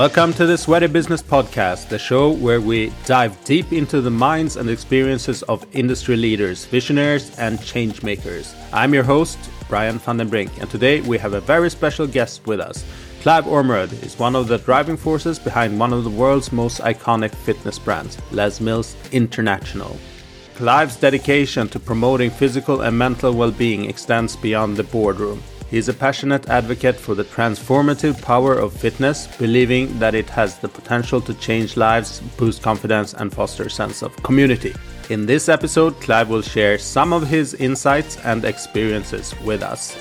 Welcome to the Sweaty Business Podcast, the show where we dive deep into the minds and experiences of industry leaders, visionaries, and change makers. I'm your host, Brian van den Brink, and today we have a very special guest with us. Clive Ormerod is one of the driving forces behind one of the world's most iconic fitness brands, Les Mills International. Clive's dedication to promoting physical and mental well being extends beyond the boardroom. He is a passionate advocate for the transformative power of fitness, believing that it has the potential to change lives, boost confidence, and foster a sense of community. In this episode, Clive will share some of his insights and experiences with us.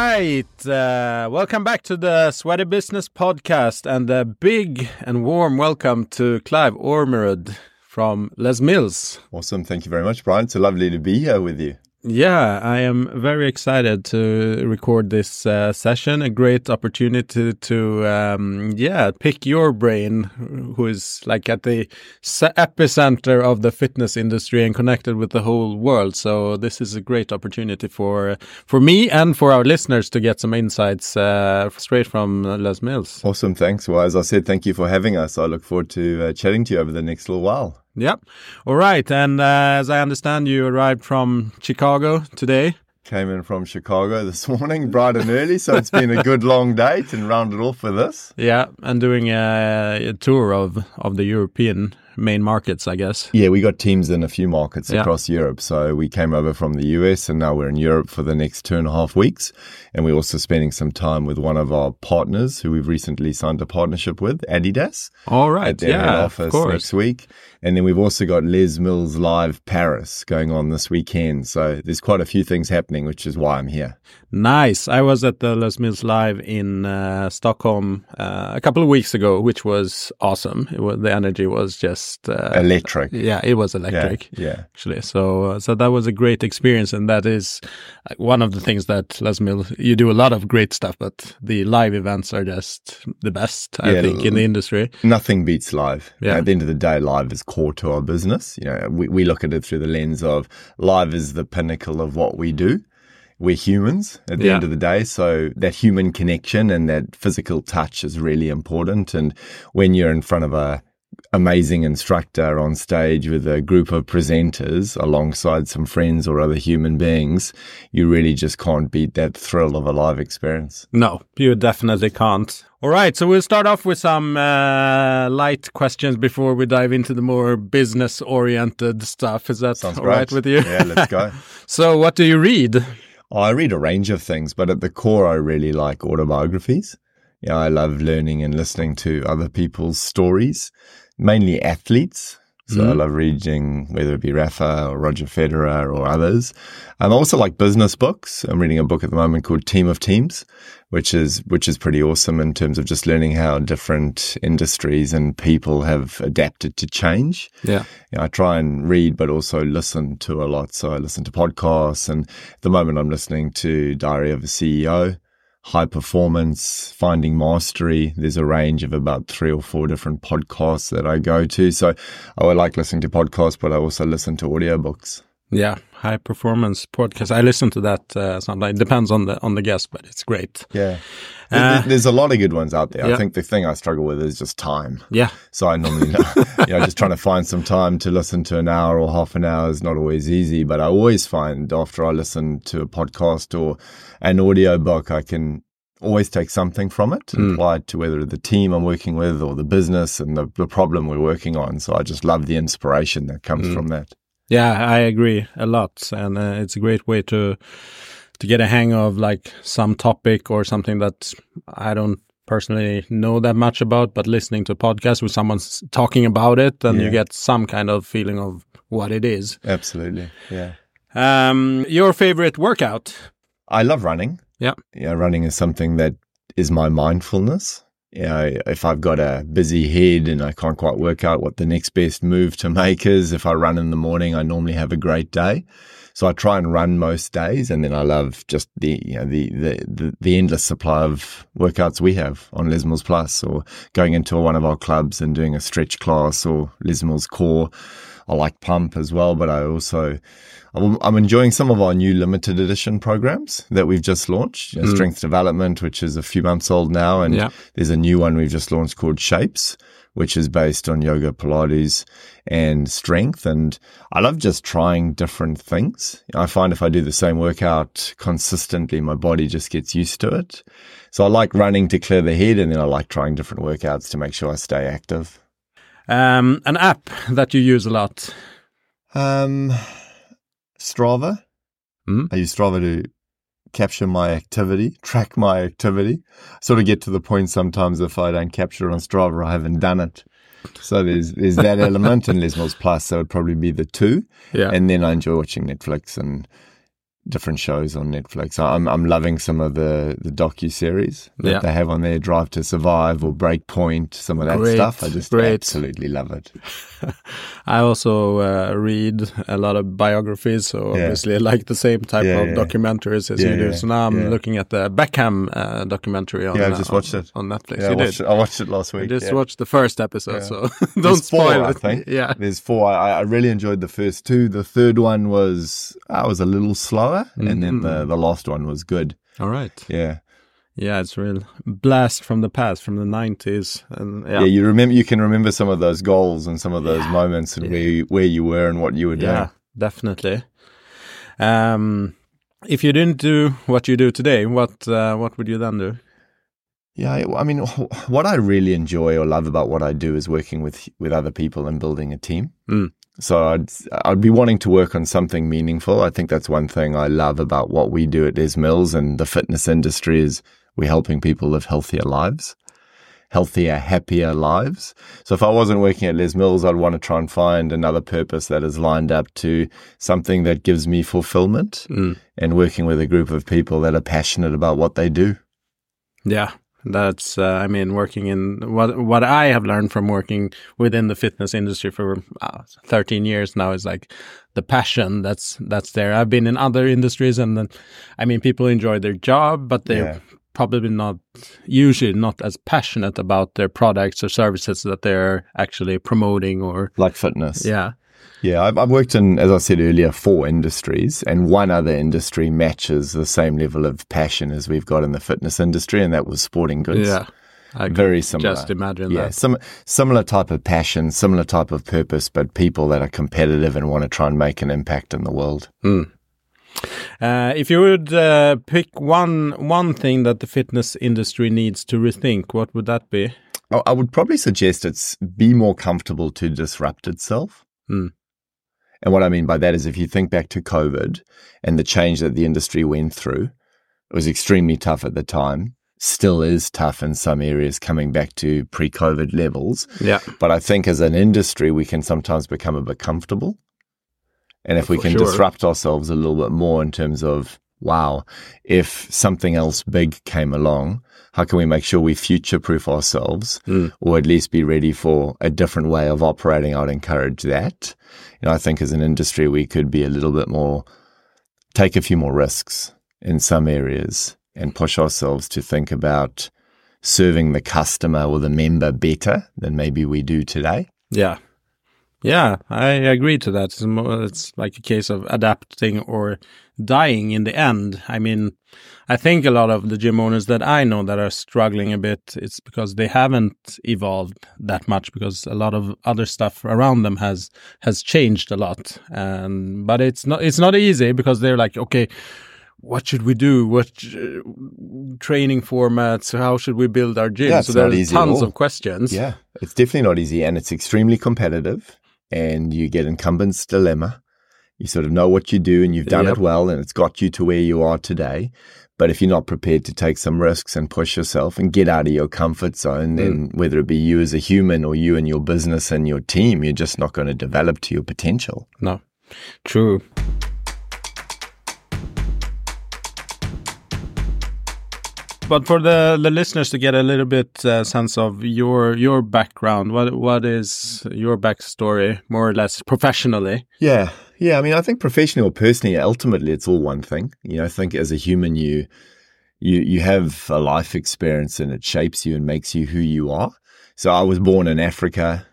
Right, uh, welcome back to the Sweaty Business Podcast, and a big and warm welcome to Clive Ormerod from Les Mills. Awesome, thank you very much, Brian. It's lovely to be here with you. Yeah, I am very excited to record this uh, session. A great opportunity to, um, yeah, pick your brain, who is like at the epicenter of the fitness industry and connected with the whole world. So this is a great opportunity for for me and for our listeners to get some insights uh, straight from Les Mills. Awesome, thanks. Well, as I said, thank you for having us. I look forward to uh, chatting to you over the next little while. Yep. All right. And uh, as I understand, you arrived from Chicago today. Came in from Chicago this morning, bright and early. So it's been a good long date and rounded off with this. Yeah. And doing a, a tour of, of the European main markets, I guess. Yeah, we got teams in a few markets yeah. across Europe. So we came over from the US and now we're in Europe for the next two and a half weeks. And we're also spending some time with one of our partners who we've recently signed a partnership with, Adidas. All right. At their yeah, office next week. And then we've also got Les Mills Live Paris going on this weekend. So there's quite a few things happening, which is why I'm here. Nice. I was at the Les Mills Live in uh, Stockholm uh, a couple of weeks ago, which was awesome. Was, the energy was just uh, electric. Yeah, it was electric. Yeah, yeah. actually. So, uh, so that was a great experience, and that is uh, one of the things that Les Mills. You do a lot of great stuff, but the live events are just the best. I yeah, think in the industry, nothing beats live. Yeah. At the end of the day, live is core to our business. You know, we, we look at it through the lens of live is the pinnacle of what we do. We're humans at the yeah. end of the day. So that human connection and that physical touch is really important. And when you're in front of a amazing instructor on stage with a group of presenters alongside some friends or other human beings, you really just can't beat that thrill of a live experience. No, you definitely can't. All right, so we'll start off with some uh, light questions before we dive into the more business oriented stuff. Is that Sounds all right with you? Yeah, let's go. so, what do you read? I read a range of things, but at the core, I really like autobiographies. Yeah, I love learning and listening to other people's stories mainly athletes. So mm-hmm. I love reading whether it be Rafa or Roger Federer or others. And I also like business books. I'm reading a book at the moment called Team of Teams, which is which is pretty awesome in terms of just learning how different industries and people have adapted to change. Yeah. You know, I try and read but also listen to a lot. So I listen to podcasts and at the moment I'm listening to Diary of a CEO high performance, finding mastery. There's a range of about three or four different podcasts that I go to. So I like listening to podcasts, but I also listen to audiobooks. Yeah, high performance podcast. I listen to that uh, sometimes. It depends on the on the guest, but it's great. Yeah, uh, there's a lot of good ones out there. Yeah. I think the thing I struggle with is just time. Yeah. So I normally, you know, just trying to find some time to listen to an hour or half an hour is not always easy. But I always find after I listen to a podcast or an audio book, I can always take something from it and mm. apply it to whether the team I'm working with or the business and the, the problem we're working on. So I just love the inspiration that comes mm. from that. Yeah, I agree a lot, and uh, it's a great way to to get a hang of like some topic or something that I don't personally know that much about, but listening to a podcast with someone talking about it, then yeah. you get some kind of feeling of what it is. Absolutely, yeah. Um, your favorite workout? I love running. Yeah, yeah. Running is something that is my mindfulness you know, if I've got a busy head and I can't quite work out what the next best move to make is, if I run in the morning, I normally have a great day. So I try and run most days, and then I love just the you know the the the, the endless supply of workouts we have on Les Plus, or going into one of our clubs and doing a stretch class or Les Core I like pump as well, but I also I'm enjoying some of our new limited edition programs that we've just launched. You know, mm. Strength Development, which is a few months old now, and yeah. there's a new one we've just launched called Shapes, which is based on yoga, Pilates, and strength. And I love just trying different things. I find if I do the same workout consistently, my body just gets used to it. So I like running to clear the head, and then I like trying different workouts to make sure I stay active. Um, an app that you use a lot. Um, Strava. Mm. I use Strava to capture my activity, track my activity. Sort of get to the point sometimes if I don't capture it on Strava, I haven't done it. So there's there's that element and Les Mills Plus. So it'd probably be the two. Yeah. And then I enjoy watching Netflix and different shows on Netflix. I'm I'm loving some of the the docu series that yeah. they have on there, Drive to Survive or Breakpoint, some of that great, stuff. I just great. absolutely love it. I also uh, read a lot of biographies, so yeah. obviously I like the same type yeah, of documentaries as you do. So now I'm looking at the Beckham uh, documentary on yeah, I just watched on, it on Netflix. I watched, it, I watched it last week. I just watched the first episode, so don't There's spoil four, it. I think. Yeah, there's four. I, I really enjoyed the first two. The third one was I was a little slower mm-hmm. and then the, mm. the last one was good. All right. Yeah. Yeah, it's real blast from the past, from the nineties, and yeah. yeah. you remember, you can remember some of those goals and some of those yeah. moments and yeah. where you, where you were and what you were doing. Yeah, definitely. Um, if you didn't do what you do today, what uh, what would you then do? Yeah, I mean, what I really enjoy or love about what I do is working with with other people and building a team. Mm. So I'd I'd be wanting to work on something meaningful. I think that's one thing I love about what we do at Les Mills and the fitness industry is we're helping people live healthier lives, healthier, happier lives. So if I wasn't working at Les Mills, I'd want to try and find another purpose that is lined up to something that gives me fulfillment mm. and working with a group of people that are passionate about what they do. Yeah. That's, uh, I mean, working in what what I have learned from working within the fitness industry for uh, 13 years now is like the passion that's that's there. I've been in other industries, and then, I mean, people enjoy their job, but they're yeah. probably not usually not as passionate about their products or services that they're actually promoting or like fitness. Yeah. Yeah, I've, I've, worked in, as I said earlier, four industries, and one other industry matches the same level of passion as we've got in the fitness industry, and that was sporting goods. Yeah. I very similar. Just imagine yeah, that. Some, similar type of passion, similar type of purpose, but people that are competitive and want to try and make an impact in the world. Mm. Uh, if you would uh, pick one one thing that the fitness industry needs to rethink, what would that be? I would probably suggest it's be more comfortable to disrupt itself. Mm. And what I mean by that is if you think back to COVID and the change that the industry went through, it was extremely tough at the time. Still is tough in some areas coming back to pre COVID levels. Yeah. But I think as an industry, we can sometimes become a bit comfortable. And if we can sure. disrupt ourselves a little bit more in terms of, wow, if something else big came along, how can we make sure we future proof ourselves mm. or at least be ready for a different way of operating? I would encourage that. You know, I think as an industry, we could be a little bit more, take a few more risks in some areas and push ourselves to think about serving the customer or the member better than maybe we do today. Yeah. Yeah, I agree to that. It's, more, it's like a case of adapting or dying in the end. I mean, I think a lot of the gym owners that I know that are struggling a bit, it's because they haven't evolved that much because a lot of other stuff around them has has changed a lot. And but it's not it's not easy because they're like, okay, what should we do? What uh, training formats? How should we build our gym? Yeah, so there's tons of questions. Yeah, it's definitely not easy, and it's extremely competitive and you get incumbent's dilemma. You sort of know what you do and you've done yep. it well and it's got you to where you are today. But if you're not prepared to take some risks and push yourself and get out of your comfort zone, then mm. whether it be you as a human or you and your business and your team, you're just not going to develop to your potential. No, true. but for the the listeners to get a little bit uh, sense of your your background, what what is your backstory, more or less professionally? Yeah, yeah. I mean, I think professionally or personally, ultimately, it's all one thing. You know, I think as a human, you you you have a life experience and it shapes you and makes you who you are. So I was born in Africa,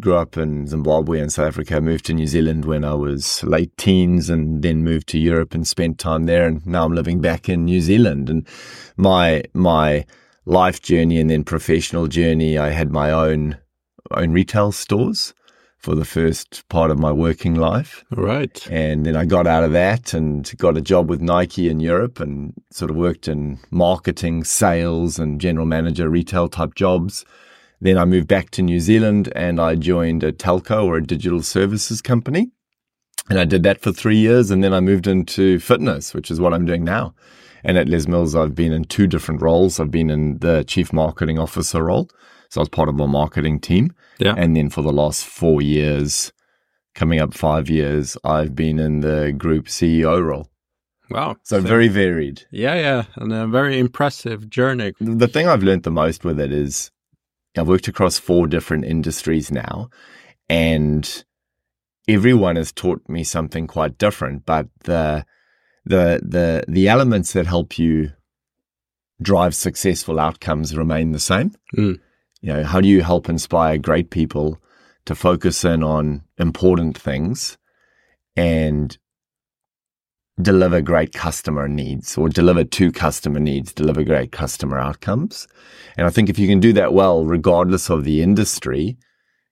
grew up in Zimbabwe and South Africa, moved to New Zealand when I was late teens and then moved to Europe and spent time there. And now I'm living back in New Zealand. And my, my life journey and then professional journey, I had my own, own retail stores for the first part of my working life. Right. And then I got out of that and got a job with Nike in Europe and sort of worked in marketing, sales, and general manager retail type jobs. Then I moved back to New Zealand and I joined a telco or a digital services company. And I did that for three years. And then I moved into fitness, which is what I'm doing now. And at Les Mills, I've been in two different roles. I've been in the chief marketing officer role. So I was part of a marketing team. Yeah. And then for the last four years, coming up five years, I've been in the group CEO role. Wow. So, so very varied. Yeah, yeah. And a very impressive journey. The thing I've learned the most with it is I've worked across four different industries now, and everyone has taught me something quite different. But the the the the elements that help you drive successful outcomes remain the same. Mm. You know, how do you help inspire great people to focus in on important things and deliver great customer needs or deliver to customer needs, deliver great customer outcomes. And I think if you can do that well, regardless of the industry,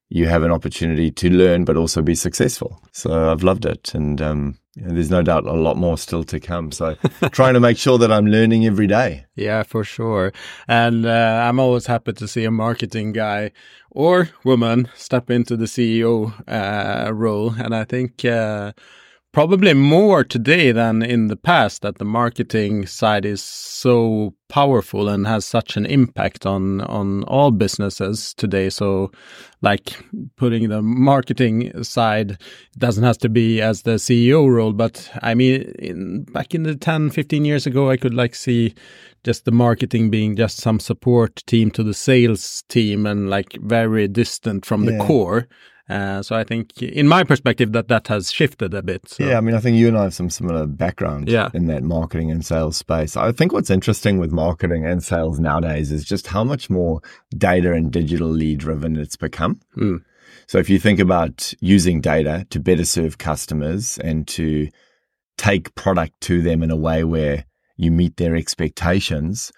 you have an opportunity to learn, but also be successful. So I've loved it. And um, there's no doubt a lot more still to come. So trying to make sure that I'm learning every day. Yeah, for sure. And uh, I'm always happy to see a marketing guy or woman step into the CEO uh, role. And I think uh, probably more today than in the past that the marketing side is so powerful and has such an impact on on all businesses today so like putting the marketing side doesn't have to be as the CEO role but i mean in, back in the 10 15 years ago i could like see just the marketing being just some support team to the sales team and like very distant from yeah. the core uh, so I think, in my perspective, that that has shifted a bit. So. Yeah, I mean, I think you and I have some similar background yeah. in that marketing and sales space. I think what's interesting with marketing and sales nowadays is just how much more data and digitally driven it's become. Mm. So if you think about using data to better serve customers and to take product to them in a way where you meet their expectations,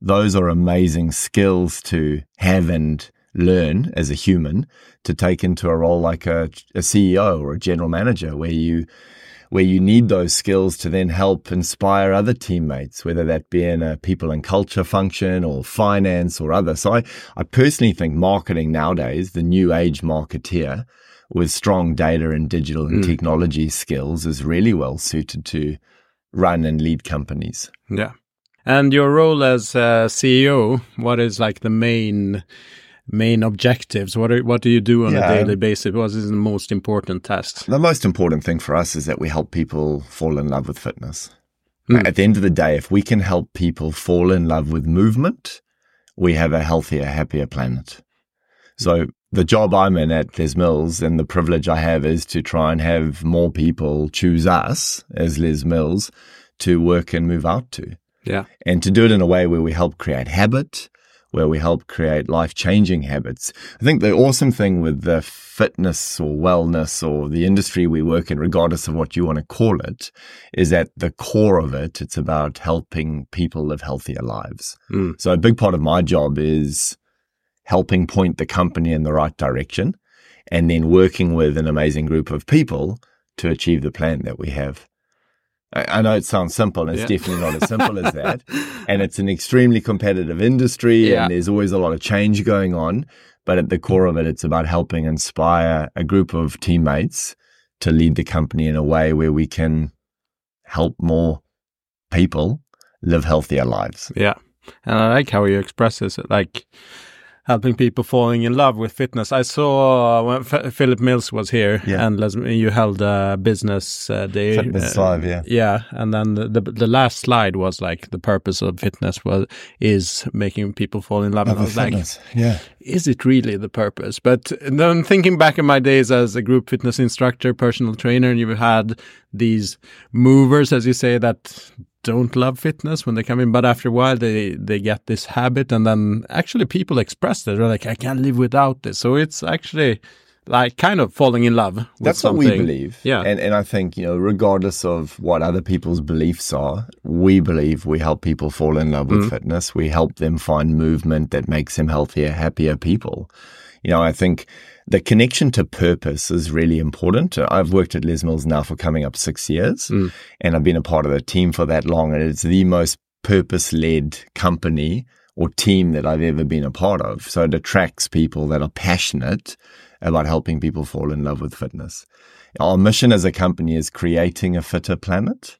those are amazing skills to have and learn as a human to take into a role like a, a CEO or a general manager where you where you need those skills to then help inspire other teammates, whether that be in a people and culture function or finance or other. So I, I personally think marketing nowadays, the new age marketeer with strong data and digital and mm. technology skills is really well suited to run and lead companies. Yeah. And your role as uh, CEO, what is like the main main objectives? What are, what do you do on yeah. a daily basis? What is the most important tasks? The most important thing for us is that we help people fall in love with fitness. Mm. At the end of the day, if we can help people fall in love with movement, we have a healthier, happier planet. So the job I'm in at Les Mills and the privilege I have is to try and have more people choose us as Les Mills to work and move out to. Yeah. And to do it in a way where we help create habit, where we help create life changing habits. I think the awesome thing with the fitness or wellness or the industry we work in, regardless of what you want to call it, is at the core of it, it's about helping people live healthier lives. Mm. So a big part of my job is helping point the company in the right direction and then working with an amazing group of people to achieve the plan that we have. I know it sounds simple, and it's yeah. definitely not as simple as that. And it's an extremely competitive industry, yeah. and there's always a lot of change going on. But at the core of it, it's about helping inspire a group of teammates to lead the company in a way where we can help more people live healthier lives. Yeah. And I like how you express this. Like, helping people falling in love with fitness. I saw uh, when F Philip Mills was here, yeah. and you held a business uh, day. Fitness uh, live, yeah, yeah. And then the, the, the last slide was like the purpose of fitness was is making people fall in love. love and I was fitness. like, yeah, is it really the purpose? But then thinking back in my days as a group fitness instructor, personal trainer, and you had these movers, as you say, that don't love fitness when they come in, but after a while they they get this habit, and then actually people express that they're like, I can't live without this. So it's actually like kind of falling in love. That's something. what we believe. Yeah, and and I think you know, regardless of what other people's beliefs are, we believe we help people fall in love with mm. fitness. We help them find movement that makes them healthier, happier people. You know, I think the connection to purpose is really important. I've worked at Les Mills now for coming up six years, mm. and I've been a part of the team for that long, and it's the most purpose led company or team that I've ever been a part of. So it attracts people that are passionate about helping people fall in love with fitness. Our mission as a company is creating a fitter planet.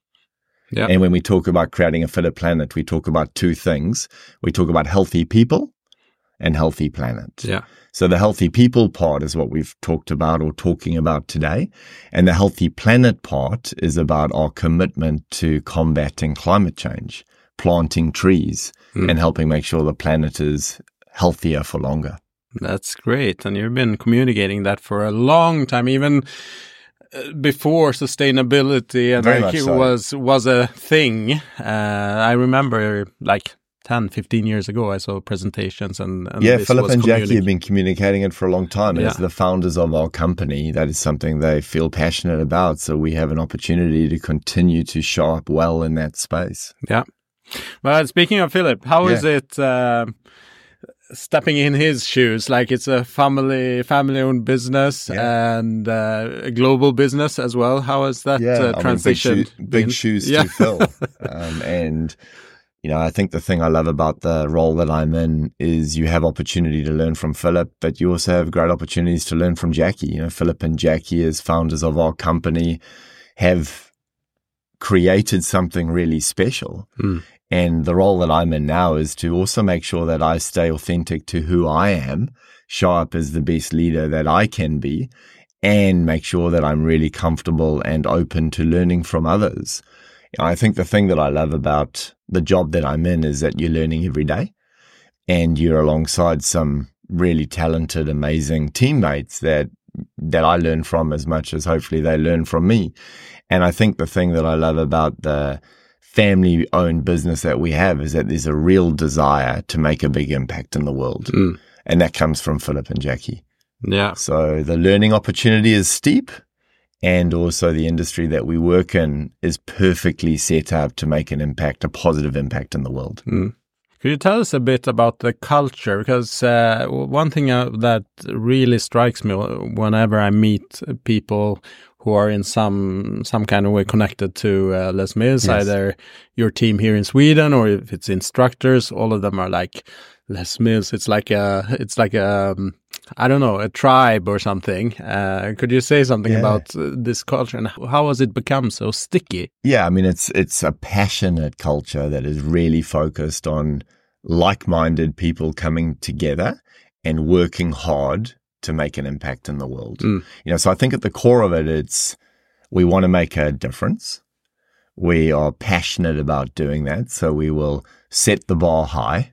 Yeah. And when we talk about creating a fitter planet, we talk about two things. We talk about healthy people and healthy planet. Yeah. So the healthy people part is what we've talked about or talking about today. And the healthy planet part is about our commitment to combating climate change, planting trees mm. and helping make sure the planet is healthier for longer. That's great. And you've been communicating that for a long time, even uh, before sustainability, and like so. was was a thing. Uh, I remember like 10, 15 years ago, I saw presentations and, and yeah, Philip and Jackie have been communicating it for a long time. Yeah. As the founders of our company, that is something they feel passionate about. So we have an opportunity to continue to show up well in that space. Yeah. Well, speaking of Philip, how yeah. is it? Uh, stepping in his shoes like it's a family family owned business yeah. and uh, a global business as well how has that yeah, uh, transition I mean, big, big, shoes to fill um, and you know, I think the thing I love about the role that I'm in is you have opportunity to learn from Philip, but you also have great opportunities to learn from Jackie. You know, Philip and Jackie, as founders of our company, have created something really special. Mm. And the role that I'm in now is to also make sure that I stay authentic to who I am, show up as the best leader that I can be, and make sure that I'm really comfortable and open to learning from others. I think the thing that I love about the job that I'm in is that you're learning every day and you're alongside some really talented, amazing teammates that that I learn from as much as hopefully they learn from me. And I think the thing that I love about the family owned business that we have is that there's a real desire to make a big impact in the world. Mm. And that comes from Philip and Jackie. Yeah. So the learning opportunity is steep, and also the industry that we work in is perfectly set up to make an impact, a positive impact in the world. Mm. Could you tell us a bit about the culture? Because uh, one thing uh, that really strikes me whenever I meet people who are in some some kind of way connected to uh, Les Mills, yes. either your team here in Sweden or if it's instructors, all of them are like Les Mills. It's like a it's like a um, I don't know, a tribe or something. Uh, could you say something yeah. about uh, this culture and how has it become so sticky? Yeah, I mean, it's it's a passionate culture that is really focused on like-minded people coming together and working hard to make an impact in the world. Mm. You know, so I think at the core of it, it's we want to make a difference. We are passionate about doing that, so we will set the bar high.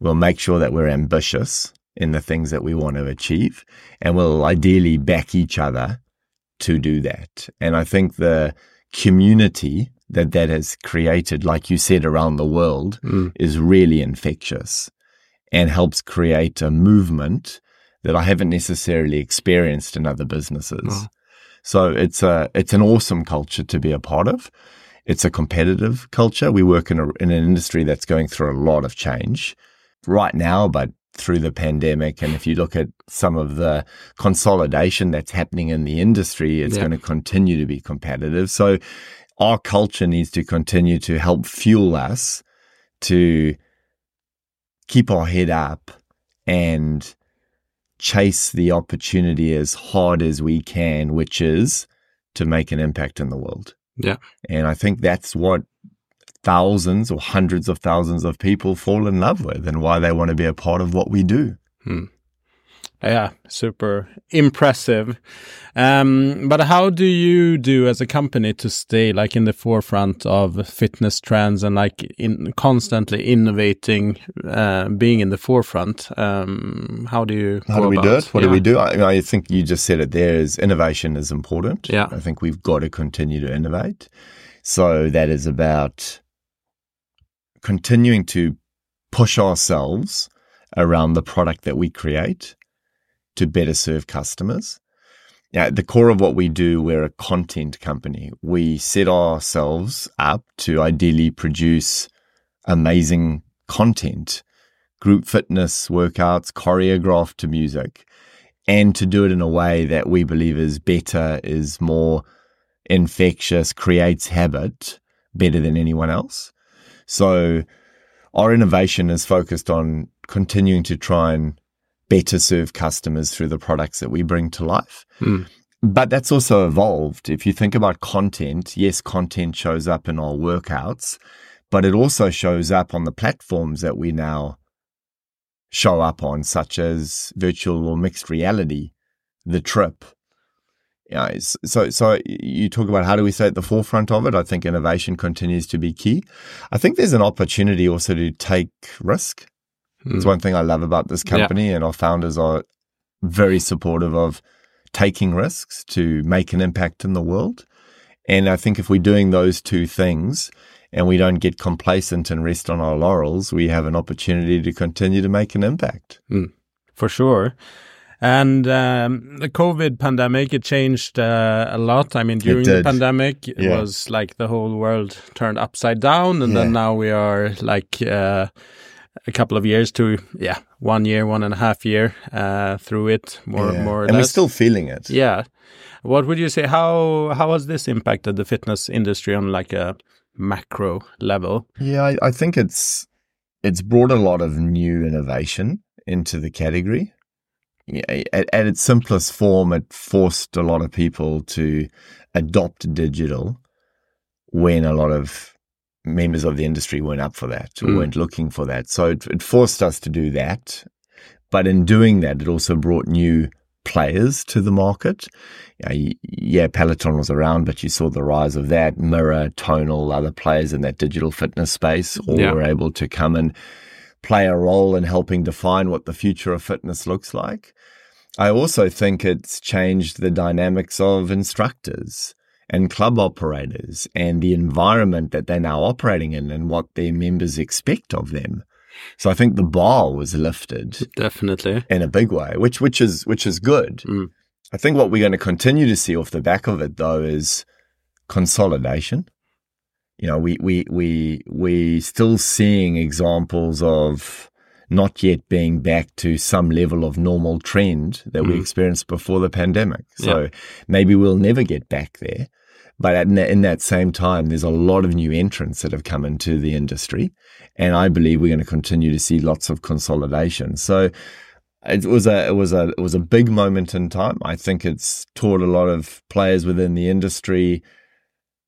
We'll make sure that we're ambitious in the things that we want to achieve. And we'll ideally back each other to do that. And I think the community that that has created, like you said, around the world mm. is really infectious and helps create a movement that I haven't necessarily experienced in other businesses. Oh. So it's a, it's an awesome culture to be a part of. It's a competitive culture. We work in, a, in an industry that's going through a lot of change right now, but through the pandemic. And if you look at some of the consolidation that's happening in the industry, it's yeah. going to continue to be competitive. So our culture needs to continue to help fuel us to keep our head up and chase the opportunity as hard as we can, which is to make an impact in the world. Yeah. And I think that's what thousands or hundreds of thousands of people fall in love with and why they want to be a part of what we do. Hmm. Yeah, super impressive. Um, but how do you do as a company to stay like in the forefront of fitness trends and like in constantly innovating, uh, being in the forefront? Um, how do you? How do we about? do it? What yeah. do we do? I, I, think you just said it. There is innovation is important. Yeah, I think we've got to continue to innovate. So that is about continuing to push ourselves around the product that we create to better serve customers. At the core of what we do, we're a content company. We set ourselves up to ideally produce amazing content, group fitness workouts, choreographed to music, and to do it in a way that we believe is better, is more infectious, creates habit better than anyone else. So our innovation is focused on continuing to try and better serve customers through the products that we bring to life. Mm. But that's also evolved. If you think about content, yes, content shows up in our workouts, but it also shows up on the platforms that we now show up on, such as virtual or mixed reality, the trip. Yeah, so so you talk about how do we stay at the forefront of it? I think innovation continues to be key. I think there's an opportunity also to take risk. Mm. It's one thing I love about this company, yeah. and our founders are very supportive of taking risks to make an impact in the world. And I think if we're doing those two things and we don't get complacent and rest on our laurels, we have an opportunity to continue to make an impact. Mm, for sure. And um, the COVID pandemic, it changed uh, a lot. I mean, during the pandemic, it yeah. was like the whole world turned upside down. And yeah. then now we are like uh, a couple of years to, yeah, one year, one and a half year uh, through it, more, yeah. more and less. we're still feeling it. Yeah. What would you say? How how has this impacted the fitness industry on like a macro level? Yeah, I, I think it's it's brought a lot of new innovation into the category at, at its simplest form, it forced a lot of people to adopt digital when a lot of members of the industry weren't up for that or mm. weren't looking for that. So it, it, forced us to do that. But in doing that, it also brought new players to the market. yeah, Peloton was around, but you saw the rise of that. Mirror, Tonal, other players in that digital fitness space all yeah. were able to come and play a role in helping define what the future of fitness looks like. I also think it's changed the dynamics of instructors and club operators and the environment that they're now operating in and what their members expect of them. So I think the bar was lifted definitely in a big way, which which is which is good. Mm. I think what we're going to continue to see off the back of it though is consolidation you know, we we we we still seeing examples of not yet being back to some level of normal trend that mm. we experienced before the pandemic. So yeah. maybe we'll never get back there. But in that, in that same time, there's a lot of new entrants that have come into the industry. And I believe we're going to continue to see lots of consolidation. So it was a it was a it was a big moment in time. I think it's taught a lot of players within the industry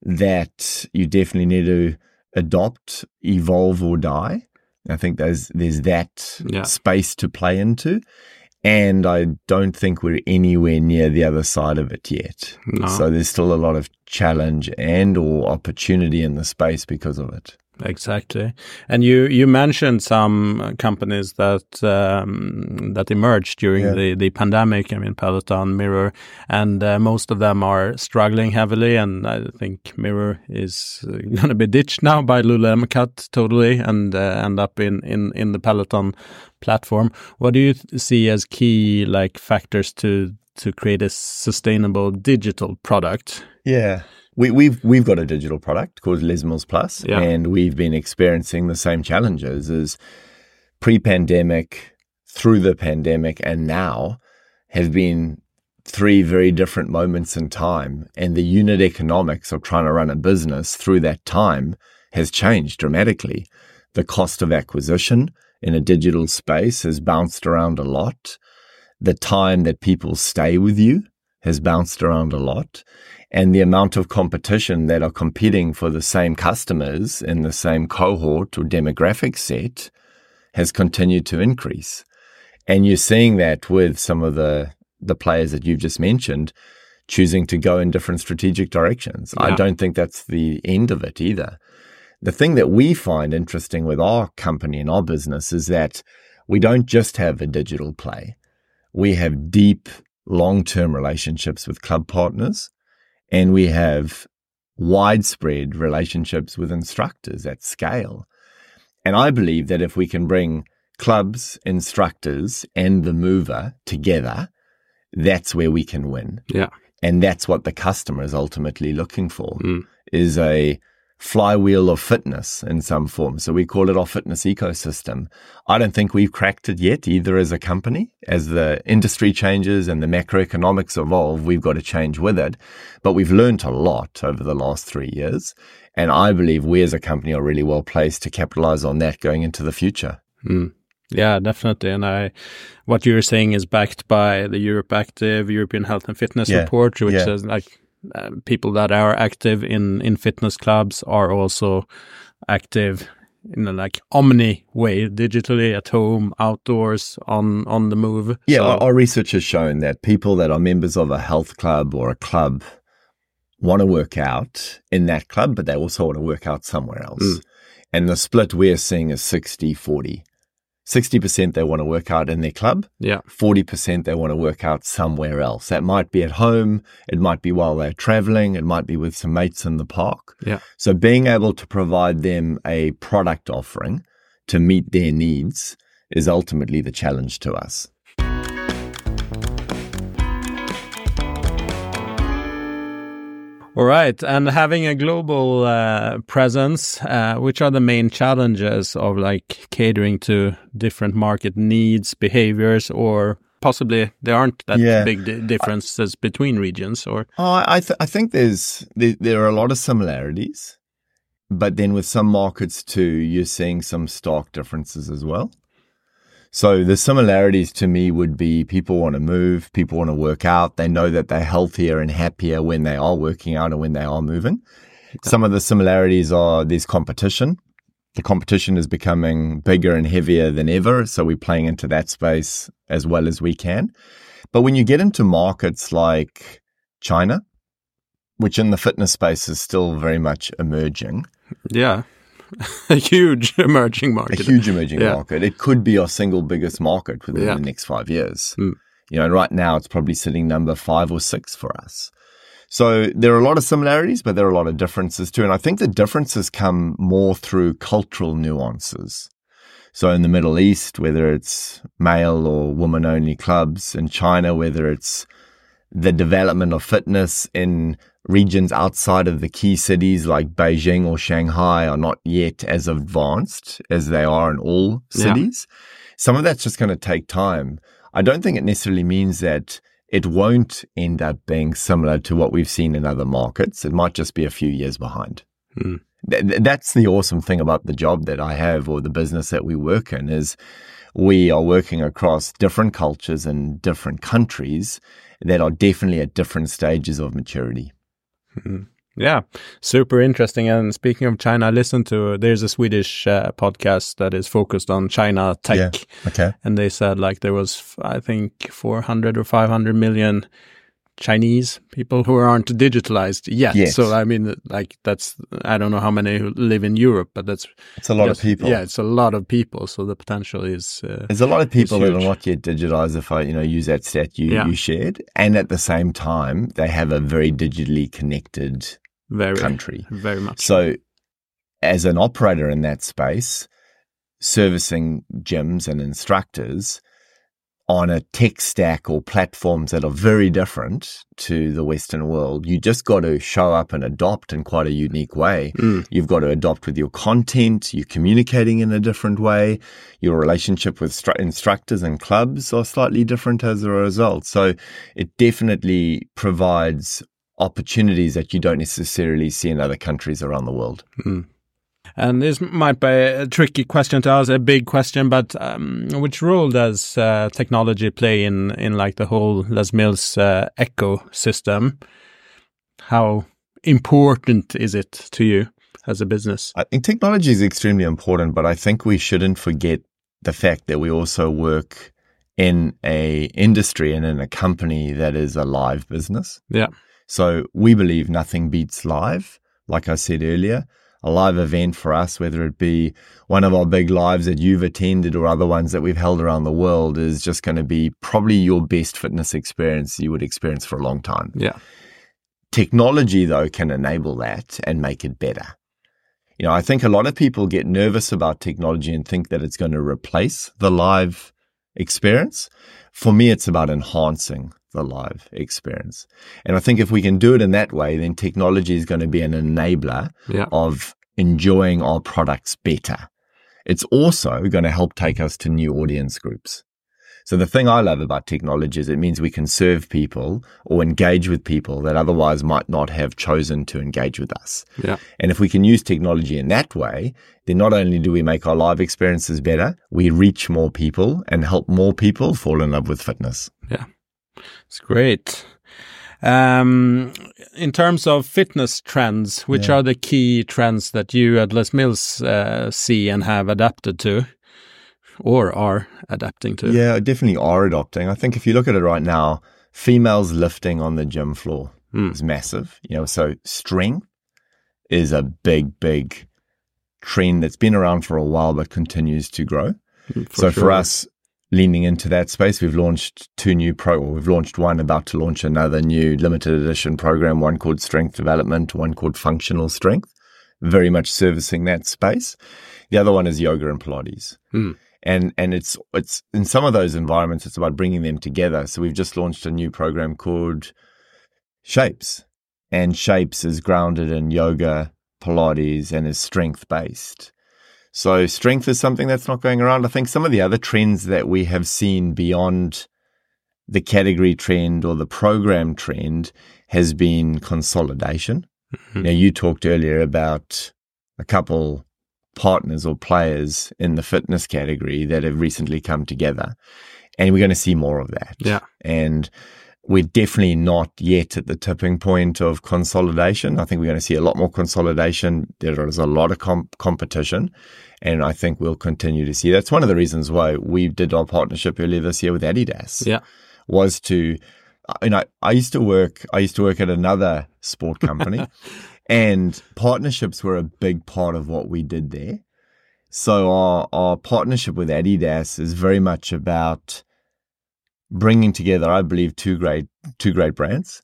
that you definitely need to adopt, evolve, or die. I think there's there's that yeah. space to play into, and I don't think we're anywhere near the other side of it yet. No. So there's still a lot of challenge and or opportunity in the space because of it. Exactly, and you you mentioned some companies that um, that emerged during yeah. the the pandemic. I mean, Peloton, Mirror, and uh, most of them are struggling heavily. And I think Mirror is uh, going to be ditched now by Lululemon Cut totally, and uh, end up in in in the Peloton platform. What do you see as key like factors to to create a sustainable digital product? Yeah we, we've we've got a digital product called Les Mills Plus, yeah. and we've been experiencing the same challenges as pre-pandemic, through the pandemic, and now have been three very different moments in time. And the unit economics of trying to run a business through that time has changed dramatically. The cost of acquisition in a digital space has bounced around a lot. The time that people stay with you has bounced around a lot and the amount of competition that are competing for the same customers in the same cohort or demographic set has continued to increase. And you're seeing that with some of the, the players that you've just mentioned choosing to go in different strategic directions. Yeah. I don't think that's the end of it either. The thing that we find interesting with our company and our business is that we don't just have a digital play. We have deep, long term relationships with club partners and we have widespread relationships with instructors at scale. And I believe that if we can bring clubs, instructors, and the mover together, that's where we can win. Yeah. And that's what the customer is ultimately looking for mm. is a flywheel of fitness in some form. So we call it our fitness ecosystem. I don't think we've cracked it yet either as a company. As the industry changes and the macroeconomics evolve, we've got to change with it. But we've learned a lot over the last three years. And I believe we as a company are really well placed to capitalize on that going into the future. Mm. Yeah, definitely. And I, what you're saying is backed by the Europe Active European Health and Fitness yeah. report, which yeah. says like uh, people that are active in in fitness clubs are also active in a like omni way, digitally at home, outdoors, on on the move. Yeah, so, our, our research has shown that people that are members of a health club or a club want to work out in that club, but they also want to work out somewhere else. Mm. And the split we're seeing is 60 40. 60% they want to work out in their club. Yeah. 40% they want to work out somewhere else. That might be at home. It might be while they're traveling. It might be with some mates in the park. Yeah. So being able to provide them a product offering to meet their needs is ultimately the challenge to us. All right. And having a global uh, presence, uh, which are the main challenges of like catering to different market needs, behaviors, or possibly there aren't that yeah. big di differences I, between regions or? Oh, I, th I think there's, there, there are a lot of similarities, but then with some markets too, you're seeing some stark differences as well. So the similarities to me would be people want to move, people want to work out. They know that they're healthier and happier when they are working out and when they are moving. Okay. Some of the similarities are there's competition. The competition is becoming bigger and heavier than ever. So we're playing into that space as well as we can. But when you get into markets like China, which in the fitness space is still very much emerging. Yeah. a huge emerging market. A huge emerging yeah. market. It could be our single biggest market within yeah. the next five years. Mm. You know, right now it's probably sitting number five or six for us. So there are a lot of similarities, but there are a lot of differences too. And I think the differences come more through cultural nuances. So in the Middle East, whether it's male or woman only clubs, in China, whether it's the development of fitness in regions outside of the key cities like Beijing or Shanghai are not yet as advanced as they are in all cities. Yeah. Some of that's just going to take time. I don't think it necessarily means that it won't end up being similar to what we've seen in other markets. It might just be a few years behind. Mm. Th- that's the awesome thing about the job that I have or the business that we work in is we are working across different cultures and different countries that are definitely at different stages of maturity. Mm-hmm. Yeah, super interesting. And speaking of China, I listened to there's a Swedish uh, podcast that is focused on China tech. Yeah. Okay. And they said like there was I think 400 or 500 million Chinese people who aren't digitalized yet. Yes. So I mean, like that's I don't know how many who live in Europe, but that's it's a lot just, of people. Yeah, it's a lot of people. So the potential is uh, there's a lot of people that are not yet digitalized. If I you know use that stat you, yeah. you shared, and at the same time they have a very digitally connected very, country, very much. So as an operator in that space, servicing gyms and instructors on a tech stack or platforms that are very different to the Western world. You just got to show up and adopt in quite a unique way. Mm. You've got to adopt with your content. You're communicating in a different way. Your relationship with stru- instructors and clubs are slightly different as a result. So it definitely provides opportunities that you don't necessarily see in other countries around the world. Mm. And this might be a tricky question to ask, a big question, but um, which role does uh, technology play in in like the whole Les Mills uh, ecosystem? How important is it to you as a business? I think technology is extremely important, but I think we shouldn't forget the fact that we also work in a industry and in a company that is a live business. Yeah. So we believe nothing beats live. Like I said earlier, a live event for us, whether it be one of our big lives that you've attended or other ones that we've held around the world, is just going to be probably your best fitness experience you would experience for a long time. Yeah. Technology, though, can enable that and make it better. You know, I think a lot of people get nervous about technology and think that it's going to replace the live experience. For me, it's about enhancing the live experience. And I think if we can do it in that way, then technology is going to be an enabler yeah. of enjoying our products better. It's also going to help take us to new audience groups. So the thing I love about technology is it means we can serve people or engage with people that otherwise might not have chosen to engage with us. Yeah. And if we can use technology in that way, then not only do we make our live experiences better, we reach more people and help more people fall in love with fitness. Yeah. It's great. Um, in terms of fitness trends, which yeah. are the key trends that you at Les Mills uh, see and have adapted to? or are adapting to? Yeah, definitely are adopting. I think if you look at it right now, females lifting on the gym floor mm. is massive. You know, so strength is a big, big trend that's been around for a while but continues to grow. Hmm, for so sure. for us, leaning into that space, we've launched two new pro. or We've launched one, about to launch another new limited edition program. One called Strength Development, one called Functional Strength. Very much servicing that space. The other one is yoga and Pilates. Mm and and it's it's in some of those environments it's about bringing them together so we've just launched a new program called shapes and shapes is grounded in yoga pilates and is strength based so strength is something that's not going around i think some of the other trends that we have seen beyond the category trend or the program trend has been consolidation mm-hmm. now you talked earlier about a couple partners or players in the fitness category that have recently come together. And we're going to see more of that. Yeah. And we're definitely not yet at the tipping point of consolidation. I think we're going to see a lot more consolidation. There is a lot of comp- competition, and I think we'll continue to see. That's one of the reasons why we did our partnership earlier this year with Adidas. Yeah, was to, uh, you know, I used to work. I used to work at another sport company, And partnerships were a big part of what we did there. So our, our partnership with Adidas is very much about bringing together, I believe, two great, two great brands,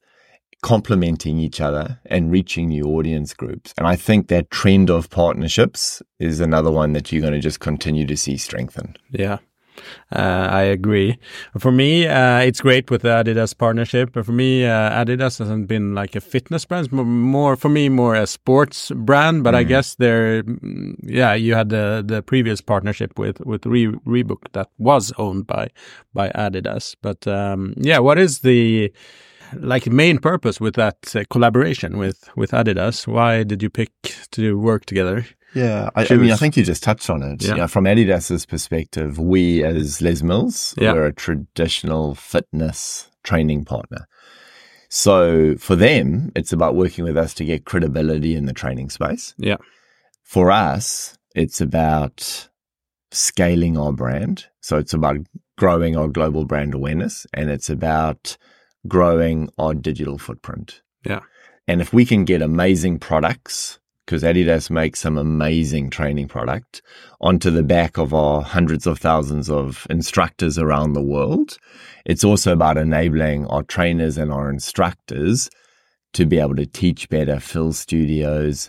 complementing each other and reaching new audience groups. And I think that trend of partnerships is another one that you're going to just continue to see strengthen. Yeah. Uh, I agree. For me, uh, it's great with the Adidas partnership, but for me, uh, Adidas hasn't been like a fitness brand. more for me, more a sports brand. But mm. I guess there, mm, yeah, you had the the previous partnership with with Re Reebok that was owned by by Adidas. But um, yeah, what is the like main purpose with that uh, collaboration with with Adidas? Why did you pick to work together? Yeah, I, I, mean, I think you just touched on it. Yeah. from Adidas's perspective, we as Les Mills, yeah. we're a traditional fitness training partner. So for them, it's about working with us to get credibility in the training space. Yeah. For us, it's about scaling our brand. So it's about growing our global brand awareness and it's about growing our digital footprint. Yeah. And if we can get amazing products because Adidas makes some amazing training product onto the back of our hundreds of thousands of instructors around the world. It's also about enabling our trainers and our instructors to be able to teach better, fill studios.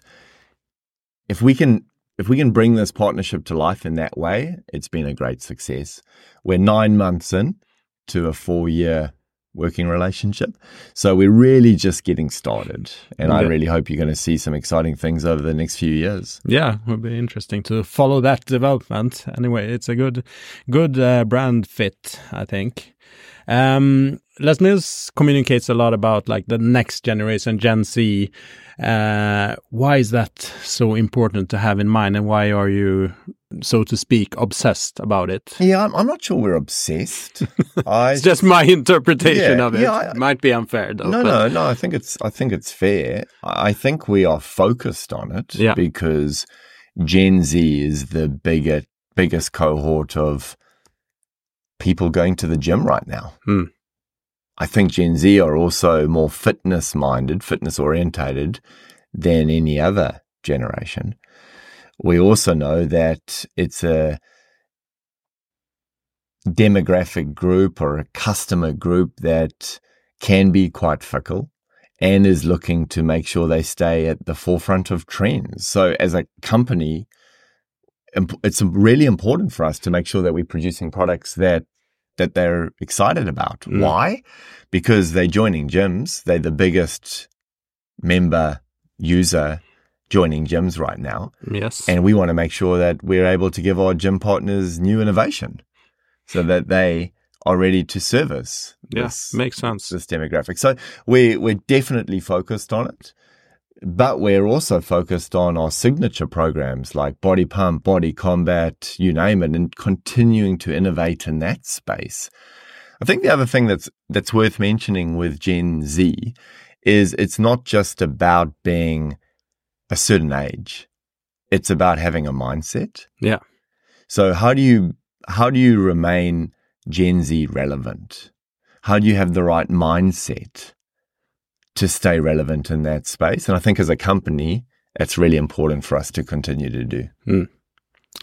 If we can if we can bring this partnership to life in that way, it's been a great success. We're nine months in to a four year working relationship. So we're really just getting started. And yeah. I really hope you're going to see some exciting things over the next few years. Yeah, it will be interesting to follow that development. Anyway, it's a good, good uh, brand fit, I think. Um, Les Mills communicates a lot about like the next generation, Gen Z. Uh, why is that so important to have in mind, and why are you, so to speak, obsessed about it? Yeah, I'm, I'm not sure we're obsessed. I, it's just my interpretation yeah, of it. Yeah, I, Might be unfair, though. No, but... no, no. I think it's I think it's fair. I think we are focused on it yeah. because Gen Z is the bigger, biggest cohort of people going to the gym right now. Hmm. I think Gen Z are also more fitness minded, fitness orientated than any other generation. We also know that it's a demographic group or a customer group that can be quite fickle and is looking to make sure they stay at the forefront of trends. So as a company, it's really important for us to make sure that we're producing products that that they're excited about. Mm. Why? Because they're joining gyms. They're the biggest member user joining gyms right now. Yes. And we want to make sure that we're able to give our gym partners new innovation so that they are ready to service. Yes, yeah, makes sense. This demographic. So we we're definitely focused on it. But we're also focused on our signature programs like Body Pump, Body Combat, you name it, and continuing to innovate in that space. I think the other thing that's that's worth mentioning with Gen Z is it's not just about being a certain age. It's about having a mindset. Yeah. So how do you how do you remain Gen Z relevant? How do you have the right mindset to stay relevant in that space? And I think as a company, it's really important for us to continue to do. Mm.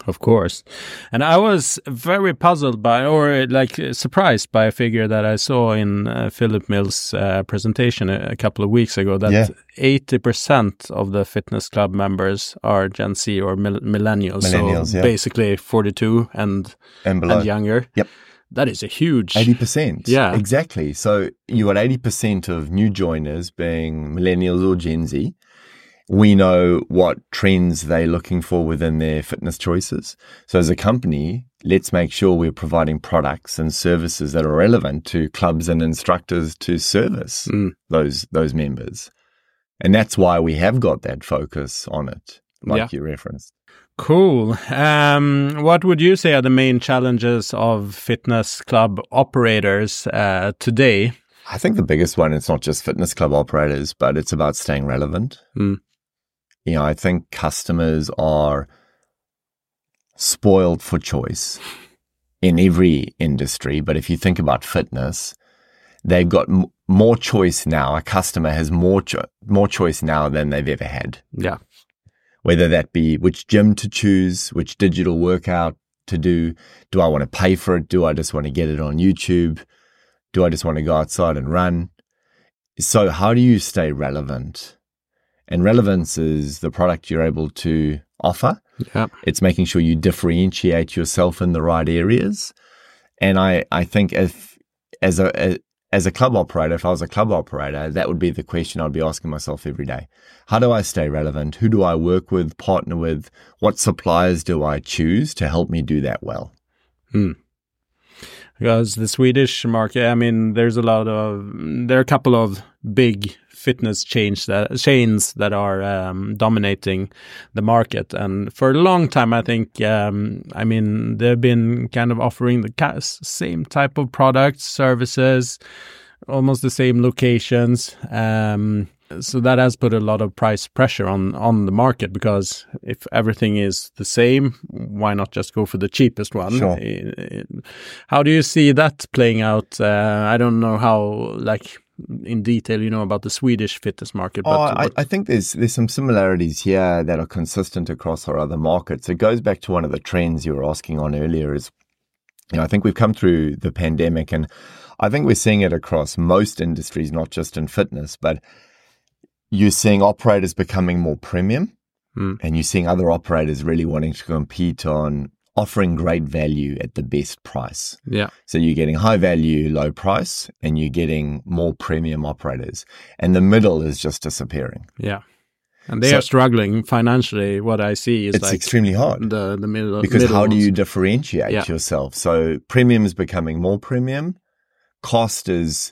Of course. And I was very puzzled by, or like surprised by a figure that I saw in uh, Phillip Mills' uh, presentation a, a, couple of weeks ago that yeah. 80% of the fitness club members are Gen Z or mil- millennials. Millennials, so yeah. basically 42 and, and, and younger. Yep. That is a huge 80%. Yeah. Exactly. So you got 80% of new joiners being millennials or Gen Z. We know what trends they're looking for within their fitness choices. So as a company, let's make sure we're providing products and services that are relevant to clubs and instructors to service mm. those those members. And that's why we have got that focus on it, like yeah. you referenced. Cool. Um, what would you say are the main challenges of fitness club operators uh, today? I think the biggest one, it's not just fitness club operators, but it's about staying relevant. Mm. You know, I think customers are spoiled for choice in every industry. But if you think about fitness, they've got m- more choice now. A customer has more cho- more choice now than they've ever had. Yeah whether that be which gym to choose, which digital workout to do. Do I want to pay for it? Do I just want to get it on YouTube? Do I just want to go outside and run? So, how do you stay relevant? And relevance is the product you're able to offer. Yeah. It's making sure you differentiate yourself in the right areas. And I, I think if as a as a club operator, if I was a club operator, that would be the question I'd be asking myself every day. How do I stay relevant? Who do I work with, partner with? What suppliers do I choose to help me do that well? Hmm. Because the Swedish market, I mean, there's a lot of, there are a couple of big fitness chains that chains that are um, dominating the market. And for a long time, I think, um, I mean, they've been kind of offering the same type of products, services, almost the same locations. Um, so that has put a lot of price pressure on on the market because if everything is the same, why not just go for the cheapest one? Sure. How do you see that playing out? Uh, I don't know how like in detail, you know, about the Swedish fitness market. But oh, I, I, think there's there's some similarities here that are consistent across our other markets. It goes back to one of the trends you were asking on earlier. Is you know, I think we've come through the pandemic, and I think we're seeing it across most industries, not just in fitness, but you're seeing operators becoming more premium. Mm. And you're seeing other operators really wanting to compete on offering great value at the best price. Yeah. So you're getting high value, low price, and you're getting more premium operators. And the middle is just disappearing. Yeah. And they so, are struggling financially. What I see is it's like extremely hard. The the middle because middle how ones. do you differentiate yeah. yourself? So premium is becoming more premium. Cost is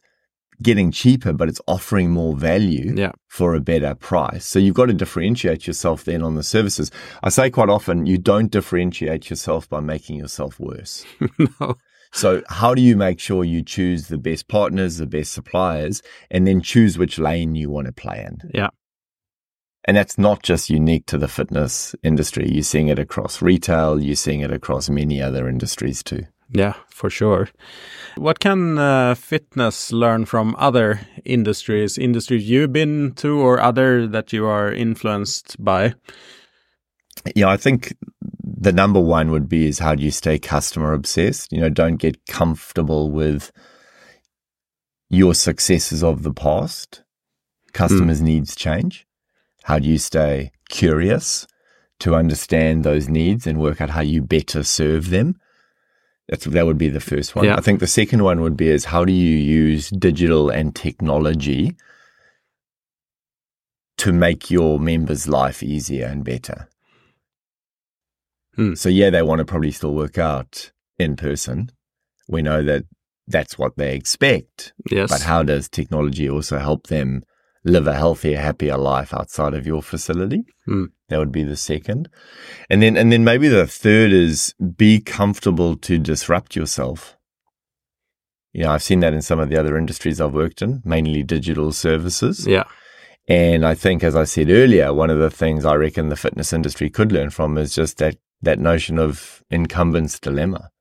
getting cheaper, but it's offering more value yeah. for a better price. So you've got to differentiate yourself then on the services. I say quite often, you don't differentiate yourself by making yourself worse. no. So how do you make sure you choose the best partners, the best suppliers, and then choose which lane you want to play in? Yeah. And that's not just unique to the fitness industry. You're seeing it across retail. You're seeing it across many other industries too. Yeah, for sure. What can uh, fitness learn from other industries, industries you've been to or other that you are influenced by? Yeah, I think the number one would be is how do you stay customer obsessed? You know, don't get comfortable with your successes of the past. Customers' mm. needs change. How do you stay curious to understand those needs and work out how you better serve them? That's, that would be the first one. Yeah. I think the second one would be is how do you use digital and technology to make your members' life easier and better? Hmm. So yeah, they want to probably still work out in person. We know that that's what they expect. Yes. But how does technology also help them live a healthier, happier life outside of your facility? Hmm. That would be the second. And then and then maybe the third is be comfortable to disrupt yourself. You know, I've seen that in some of the other industries I've worked in, mainly digital services. Yeah. And I think, as I said earlier, one of the things I reckon the fitness industry could learn from is just that that notion of incumbents dilemma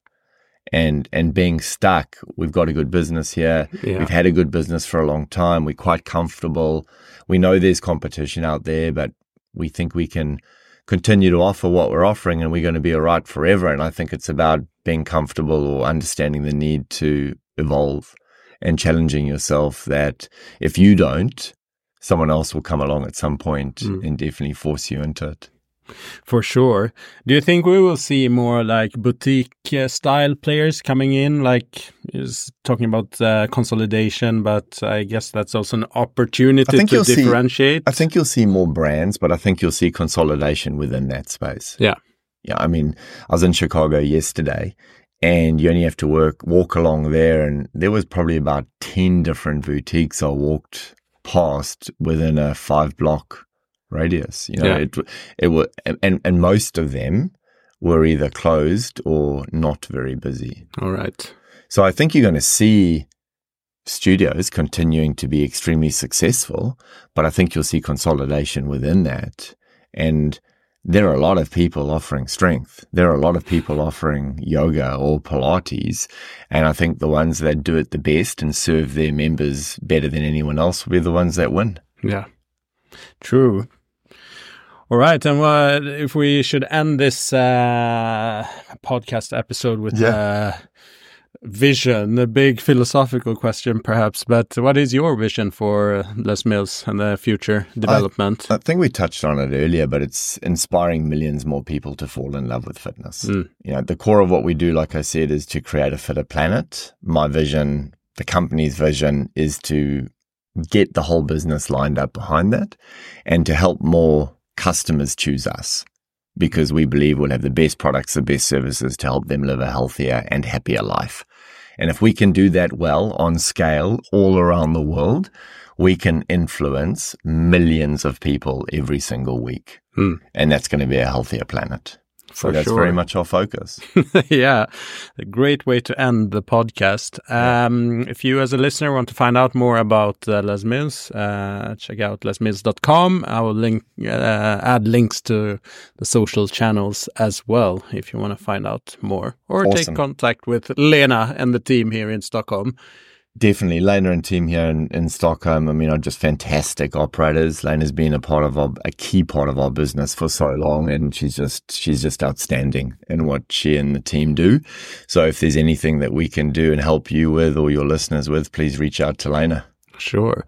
and and being stuck. We've got a good business here. Yeah. We've had a good business for a long time. We're quite comfortable. We know there's competition out there, but we think we can continue to offer what we're offering and we're going to be all right forever. And I think it's about being comfortable or understanding the need to evolve and challenging yourself that if you don't, someone else will come along at some point mm. and definitely force you into it. For sure. Do you think we will see more like boutique uh, style players coming in? Like, is talking about uh, consolidation, but I guess that's also an opportunity to differentiate. See, I think you'll see more brands, but I think you'll see consolidation within that space. Yeah. Yeah. I mean, I was in Chicago yesterday and you only have to work, walk along there. And there was probably about 10 different boutiques I walked past within a five block radius. You know, yeah. it it was, and and most of them were either closed or not very busy. All right. So I think you're going to see studios continuing to be extremely successful, but I think you'll see consolidation within that. And there are a lot of people offering strength. There are a lot of people offering yoga or Pilates. And I think the ones that do it the best and serve their members better than anyone else will be the ones that win. Yeah. True. All right, and uh, if we should end this uh, podcast episode with yeah. uh, vision, a big philosophical question, perhaps. But what is your vision for Les Mills and the future development? I, I, think we touched on it earlier, but it's inspiring millions more people to fall in love with fitness. Mm. You know, the core of what we do, like I said, is to create a fitter planet. My vision, the company's vision, is to get the whole business lined up behind that and to help more customers choose us because we believe we'll have the best products, the best services to help them live a healthier and happier life. And if we can do that well on scale all around the world, we can influence millions of people every single week. Hmm. And that's going to be a healthier planet. So that's sure. very much our focus. yeah, a great way to end the podcast. Um, if you, as a listener, want to find out more about uh, Les Mills, uh, check out lesmills.com. I will link, uh, add links to the social channels as well if you want to find out more or awesome. take contact with Lena and the team here in Stockholm. Definitely. Lena and team here in, in Stockholm, I mean, are just fantastic operators. Lena's been a part of our, a key part of our business for so long and she's just, she's just outstanding in what she and the team do. So if there's anything that we can do and help you with or your listeners with, please reach out to Lena. Sure.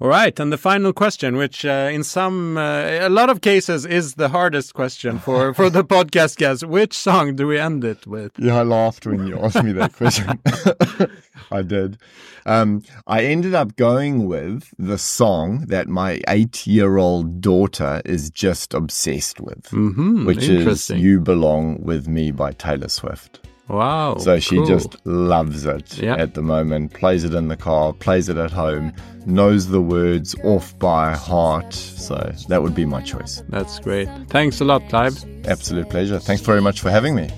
All right. And the final question, which uh, in some, uh, a lot of cases is the hardest question for, for the podcast guests. Which song do we end it with? Yeah, I laughed when you asked me that question. I did. Um, I ended up going with the song that my eight year old daughter is just obsessed with, mm-hmm, which is You Belong With Me by Taylor Swift. Wow. So she cool. just loves it yep. at the moment, plays it in the car, plays it at home, knows the words off by heart. So that would be my choice. That's great. Thanks a lot, Clive. Absolute pleasure. Thanks very much for having me.